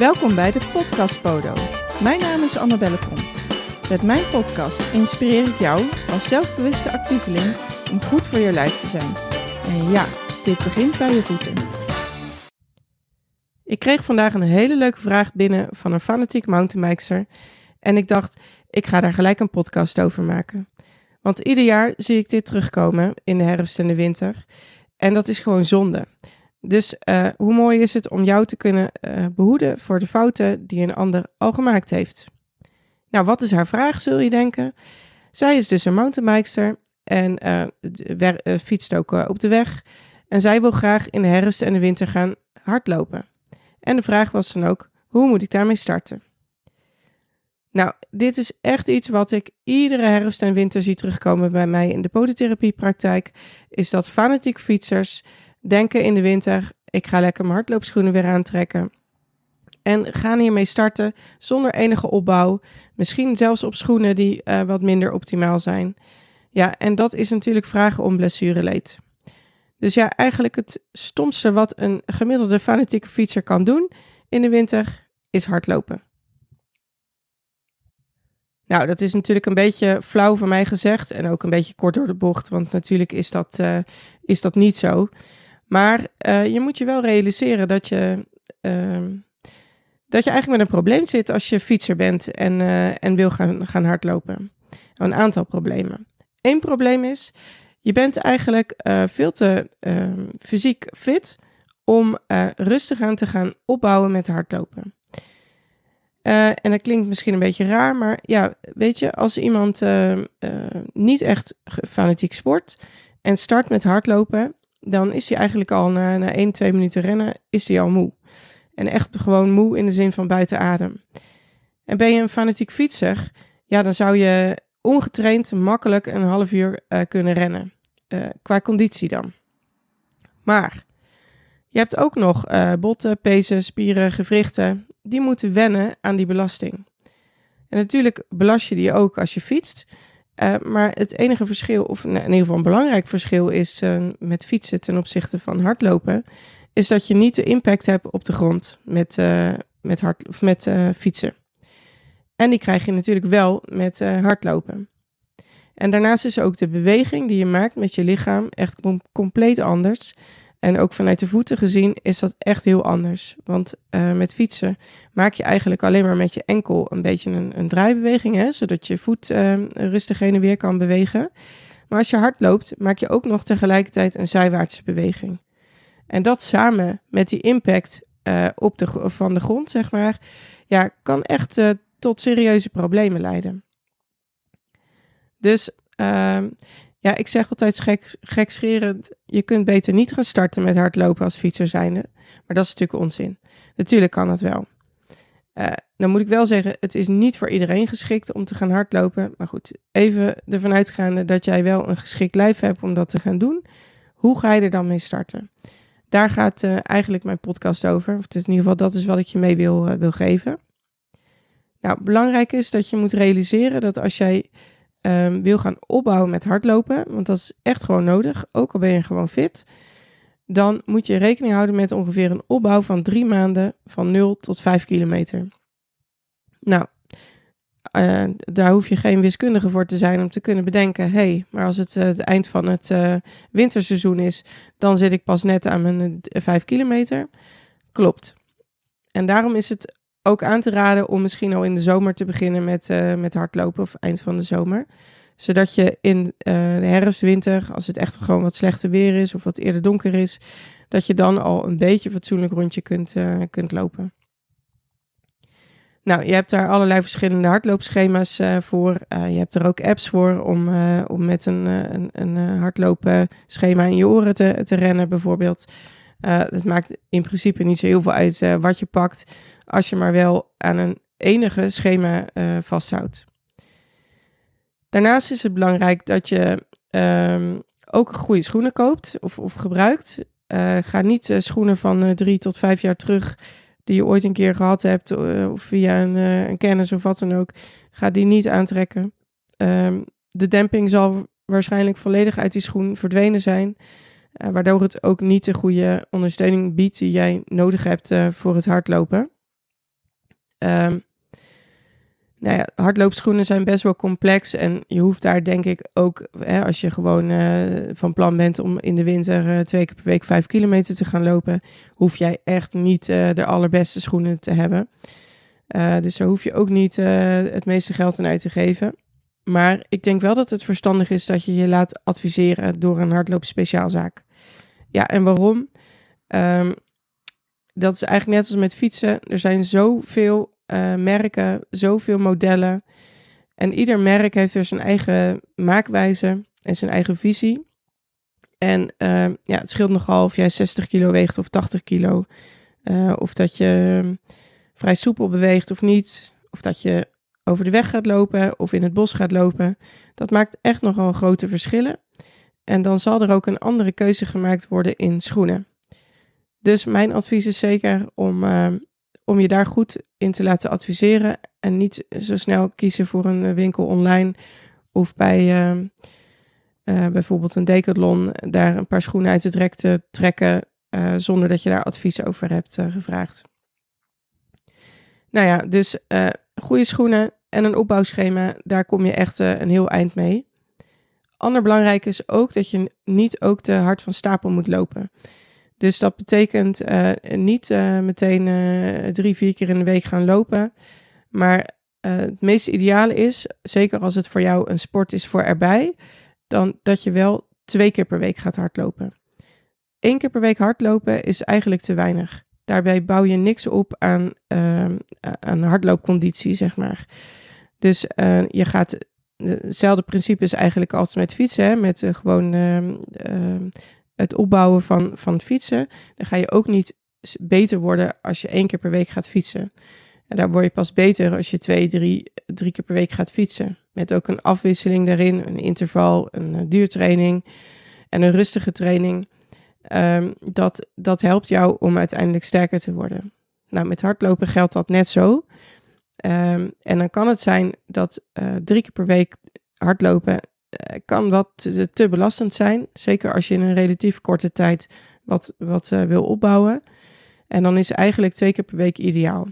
Welkom bij de Podcast Podo. Mijn naam is Annabelle Pont. Met mijn podcast inspireer ik jou als zelfbewuste actieveling om goed voor je lijf te zijn. En ja, dit begint bij je voeten. Ik kreeg vandaag een hele leuke vraag binnen van een fanatiek mountainbikester. En ik dacht, ik ga daar gelijk een podcast over maken. Want ieder jaar zie ik dit terugkomen in de herfst en de winter. En dat is gewoon zonde. Dus uh, hoe mooi is het om jou te kunnen uh, behoeden voor de fouten die een ander al gemaakt heeft? Nou, wat is haar vraag, zul je denken? Zij is dus een mountainbikester en uh, fietst ook op de weg. En zij wil graag in de herfst en de winter gaan hardlopen. En de vraag was dan ook, hoe moet ik daarmee starten? Nou, dit is echt iets wat ik iedere herfst en winter zie terugkomen bij mij in de podotherapiepraktijk. Is dat fanatieke fietsers denken in de winter, ik ga lekker mijn hardloopschoenen weer aantrekken. En gaan hiermee starten zonder enige opbouw. Misschien zelfs op schoenen die uh, wat minder optimaal zijn. Ja, en dat is natuurlijk vragen om blessureleed. Dus ja, eigenlijk het stomste wat een gemiddelde fanatieke fietser kan doen in de winter is hardlopen. Nou, dat is natuurlijk een beetje flauw van mij gezegd en ook een beetje kort door de bocht, want natuurlijk is dat, uh, is dat niet zo. Maar uh, je moet je wel realiseren dat je, uh, dat je eigenlijk met een probleem zit als je fietser bent en, uh, en wil gaan, gaan hardlopen. Een aantal problemen. Eén probleem is, je bent eigenlijk veel te ehm, fysiek fit om rustig aan te gaan opbouwen met hardlopen. En dat klinkt misschien een beetje raar, maar ja, weet je, als iemand uh, niet echt fanatiek sport en start met hardlopen, dan is hij eigenlijk al na, na 1, 2 minuten rennen, is hij al moe. En echt gewoon moe in de zin van buiten adem. En ben je een fanatiek fietser, ja, dan zou je ongetraind makkelijk een half uur kunnen rennen. qua conditie dan. Maar je hebt ook nog botten, pezen, spieren, gewrichten die moeten wennen aan die belasting. En natuurlijk belast je die ook als je fietst. Uh, maar het enige verschil, of in ieder geval een belangrijk verschil, is uh, met fietsen ten opzichte van hardlopen, is dat je niet de impact hebt op de grond met, uh, met, hard, of met fietsen. En die krijg je natuurlijk wel met hardlopen. En daarnaast is ook de beweging die je maakt met je lichaam echt com compleet anders. En ook vanuit de voeten gezien is dat echt heel anders. Want uh, met fietsen maak je eigenlijk alleen maar met je enkel een beetje een, een draaibeweging, hè, zodat je voet uh, rustig heen en weer kan bewegen. Maar als je hard loopt, maak je ook nog tegelijkertijd een zijwaartse beweging. En dat samen met die impact uh, op de, van de grond, zeg maar, ja, kan echt tot serieuze problemen leiden. Dus ehm, ja, ik zeg altijd gek, gekscherend, je kunt beter niet gaan starten met hardlopen als fietser zijnde. Maar dat is natuurlijk onzin. Natuurlijk kan dat wel. Uh, dan moet ik wel zeggen, het is niet voor iedereen geschikt om te gaan hardlopen. Maar goed, even ervan uitgaande dat jij wel een geschikt lijf hebt om dat te gaan doen. Hoe ga je er dan mee starten? Daar gaat uh, eigenlijk mijn podcast over. Of in ieder geval, dat is wat ik je mee wil, uh, wil geven. Nou, belangrijk is dat je moet realiseren dat als jij um, wil gaan opbouwen met hardlopen, want dat is echt gewoon nodig, ook al ben je gewoon fit, dan moet je rekening houden met ongeveer een opbouw van drie maanden van 0 tot 5 kilometer. Nou, uh, daar hoef je geen wiskundige voor te zijn om te kunnen bedenken: hé, hey, maar als het uh, het eind van het uh, winterseizoen is, dan zit ik pas net aan mijn 5 kilometer. Klopt. En daarom is het ook aan te raden om misschien al in de zomer te beginnen met, uh, met hardlopen of eind van de zomer. Zodat je in uh, de herfst, winter, als het echt gewoon wat slechter weer is of wat eerder donker is, dat je dan al een beetje fatsoenlijk rondje kunt, uh, kunt lopen. Nou, je hebt daar allerlei verschillende hardloopschema's voor. Je hebt er ook apps voor om, om met een, een, een hardloopschema in je oren te, te rennen, bijvoorbeeld. Het maakt in principe niet zo heel veel uit wat je pakt als je maar wel aan een enige schema uh, vasthoudt. Daarnaast is het belangrijk dat je um, ook goede schoenen koopt of, of gebruikt. Ga niet schoenen van drie tot vijf jaar terug die je ooit een keer gehad hebt of via een, een, kennis of wat dan ook. Ga die niet aantrekken. Um, de demping zal waarschijnlijk volledig uit die schoen verdwenen zijn. Waardoor het ook niet de goede ondersteuning biedt die jij nodig hebt voor het hardlopen. ehm, nou ja, hardloopschoenen zijn best wel complex. En je hoeft daar denk ik ook, hè, als je gewoon uh, van plan bent om in de winter twee keer per week vijf kilometer te gaan lopen, hoef jij echt niet de allerbeste schoenen te hebben. dus daar hoef je ook niet het meeste geld aan uit te geven. Maar ik denk wel dat het verstandig is dat je je laat adviseren door een hardloopspeciaalzaak. Ja, en waarom? Um, dat is eigenlijk net als met fietsen. Er zijn zoveel uh, merken, zoveel modellen. En ieder merk heeft er zijn eigen maakwijze en zijn eigen visie. En uh, ja, het scheelt nogal of jij 60 kilo weegt of 80 kilo. Uh, of dat je vrij soepel beweegt of niet. Of dat je over de weg gaat lopen of in het bos gaat lopen. Dat maakt echt nogal grote verschillen. En dan zal er ook een andere keuze gemaakt worden in schoenen. Dus mijn advies is zeker om, uh, om je daar goed in te laten adviseren. En niet zo snel kiezen voor een winkel online of bij uh, bijvoorbeeld een decathlon daar een paar schoenen uit het rek te trekken zonder dat je daar advies over hebt gevraagd. Nou ja, dus goede schoenen en een opbouwschema, daar kom je echt een heel eind mee. Ander belangrijk is ook dat je niet ook te hard van stapel moet lopen. Dus dat betekent uh, niet uh, meteen drie, vier keer in de week gaan lopen. Maar het meest ideale is, zeker als het voor jou een sport is voor erbij, dan dat je wel twee keer per week gaat hardlopen. Eén keer per week hardlopen is eigenlijk te weinig. Daarbij bouw je niks op aan, ehm, aan hardloopconditie, zeg maar. Dus je gaat hetzelfde principe is eigenlijk als met fietsen, hè, met gewoon uh, het opbouwen van, van fietsen, dan ga je ook niet beter worden als je één keer per week gaat fietsen. En daar word je pas beter als je twee, drie, drie keer per week gaat fietsen. Met ook een afwisseling daarin, een interval, een uh, duurtraining en een rustige training. Um, dat, dat helpt jou om uiteindelijk sterker te worden. Nou, met hardlopen geldt dat net zo. Um, en dan kan het zijn dat uh, drie keer per week hardlopen uh, kan wat te, te, belastend zijn. Zeker als je in een relatief korte tijd wat, wat uh, wil opbouwen. En dan is eigenlijk twee keer per week ideaal.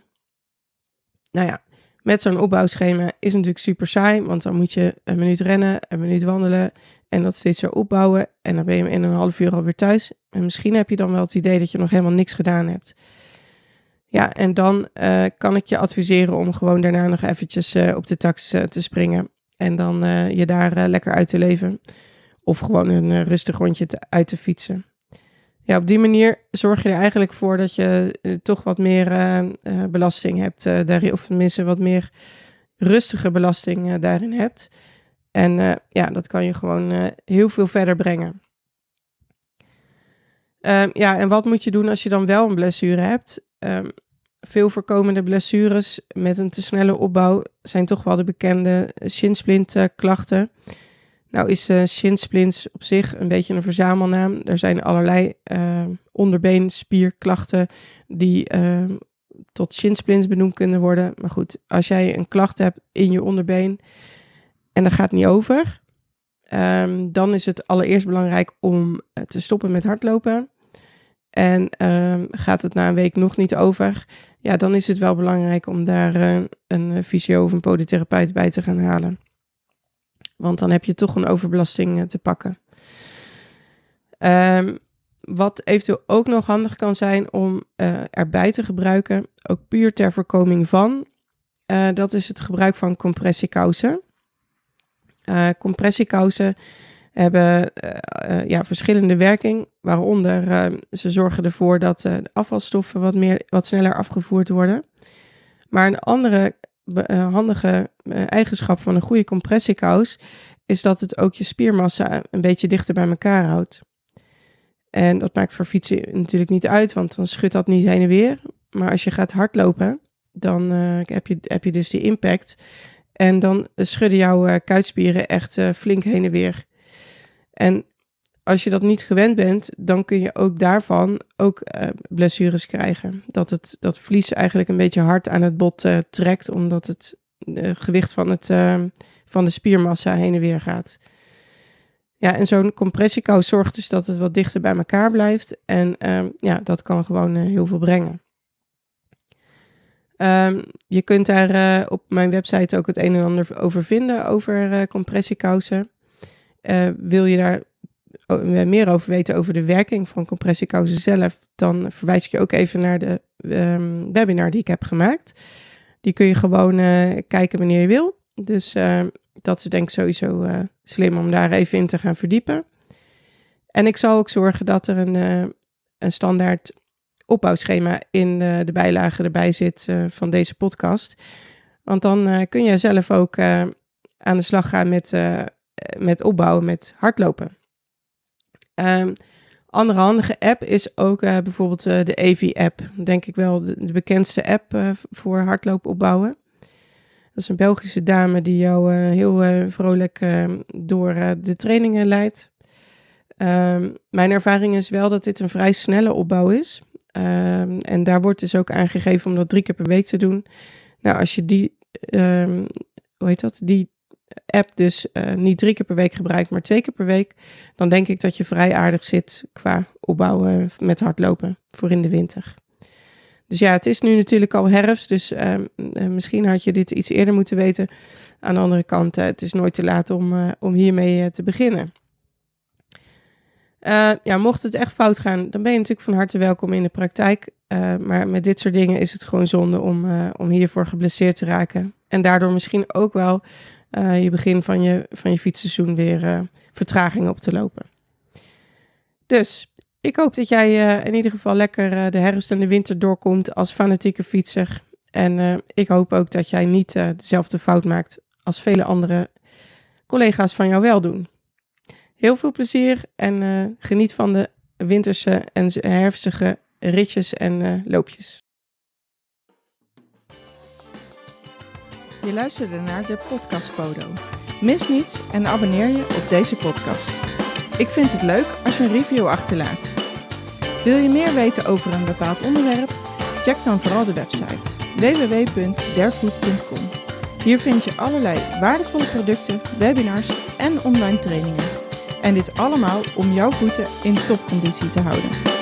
Nou ja, met zo'n opbouwschema is natuurlijk super saai. Want dan moet je een minuut rennen, een minuut wandelen. En dat steeds zo opbouwen. En dan ben je in een half uur alweer thuis. En misschien heb je dan wel het idee dat je nog helemaal niks gedaan hebt. Ja, en dan uh, kan ik je adviseren om gewoon daarna nog eventjes uh, op de tax uh, te springen. En dan je daar lekker uit te leven. Of gewoon een rustig rondje te, uit te fietsen. Ja, op die manier zorg je er eigenlijk voor dat je toch wat meer belasting hebt. daarin, of tenminste wat meer rustige belasting daarin hebt. En ja, dat kan je gewoon heel veel verder brengen. Um, ja, en wat moet je doen als je dan wel een blessure hebt? Um, veel voorkomende blessures met een te snelle opbouw zijn toch wel de bekende shinsplint klachten. Nou is uh, op zich een beetje een verzamelnaam. Er zijn allerlei uh, onderbeenspierklachten die tot shinsplints benoemd kunnen worden. Maar goed, als jij een klacht hebt in je onderbeen en dat gaat niet over, um, dan is het allereerst belangrijk om te stoppen met hardlopen. En um, gaat het na een week nog niet over, ja, dan is het wel belangrijk om daar uh, een fysio of een podotherapeut bij te gaan halen. Want dan heb je toch een overbelasting te pakken. Um, wat eventueel ook nog handig kan zijn om erbij te gebruiken, ook puur ter voorkoming van, dat is het gebruik van compressiekousen. Compressiekousen hebben uh, ja, verschillende werking, waaronder uh, ze zorgen ervoor dat de afvalstoffen wat, meer, wat sneller afgevoerd worden. Maar een andere handige eigenschap van een goede compressiekous is dat het ook je spiermassa een beetje dichter bij elkaar houdt. En dat maakt voor fietsen natuurlijk niet uit, want dan schudt dat niet heen en weer. Maar als je gaat hardlopen, dan heb, je, heb je dus die impact. En dan schudden jouw kuitspieren echt flink heen en weer. En als je dat niet gewend bent, dan kun je ook daarvan ook uh, blessures krijgen. Dat het dat vlies eigenlijk een beetje hard aan het bot trekt, omdat het gewicht van, het, van de spiermassa heen en weer gaat. Ja, en zo'n compressiekous zorgt dus dat het wat dichter bij elkaar blijft. En ehm, ja, dat kan gewoon heel veel brengen. Ehm, je kunt daar eh, op mijn website ook het een en ander over vinden over uh, compressiekousen. Uh, wil je daar meer over weten over de werking van compressiekousen zelf, dan verwijs ik je ook even naar de um, webinar die ik heb gemaakt. Die kun je gewoon kijken wanneer je wil. Dus dat is denk ik sowieso slim om daar even in te gaan verdiepen. En ik zal ook zorgen dat er een, een standaard opbouwschema in de, de bijlage erbij zit uh, van deze podcast. Want dan uh, kun je zelf ook uh, aan de slag gaan met, met opbouwen, met hardlopen. Um, andere handige app is ook bijvoorbeeld de EV-app. Denk ik wel de, bekendste app voor hardlopen opbouwen. Dat is een Belgische dame die jou heel vrolijk door de trainingen leidt. Um, mijn ervaring is wel dat dit een vrij snelle opbouw is. Um, en daar wordt dus ook aangegeven om dat drie keer per week te doen. Nou, als je die, um, hoe heet dat, die app dus uh, niet drie keer per week gebruikt, maar twee keer per week, dan denk ik dat je vrij aardig zit qua opbouwen met hardlopen voor in de winter. Dus ja, het is nu natuurlijk al herfst, dus uh, misschien had je dit iets eerder moeten weten. Aan de andere kant, uh, het is nooit te laat om, om hiermee te beginnen. Uh, ja, mocht het echt fout gaan, dan ben je natuurlijk van harte welkom in de praktijk. Uh, maar met dit soort dingen is het gewoon zonde om, uh, om hiervoor geblesseerd te raken. En daardoor misschien ook wel je begin van je, van je fietsseizoen weer vertraging op te lopen. Dus ik hoop dat jij in ieder geval lekker de herfst en de winter doorkomt als fanatieke fietser. En ik hoop ook dat jij niet dezelfde fout maakt als vele andere collega's van jou wel doen. Heel veel plezier en uh, geniet van de winterse en herfstige ritjes en uh, loopjes. Je luisterde naar de podcast Podo. Mis niets en abonneer je op deze podcast. Ik vind het leuk als je een review achterlaat. Wil je meer weten over een bepaald onderwerp? Check dan vooral de website www.derfood.com. Hier vind je allerlei waardevolle producten, webinars en online trainingen. En dit allemaal om jouw voeten in topconditie te houden.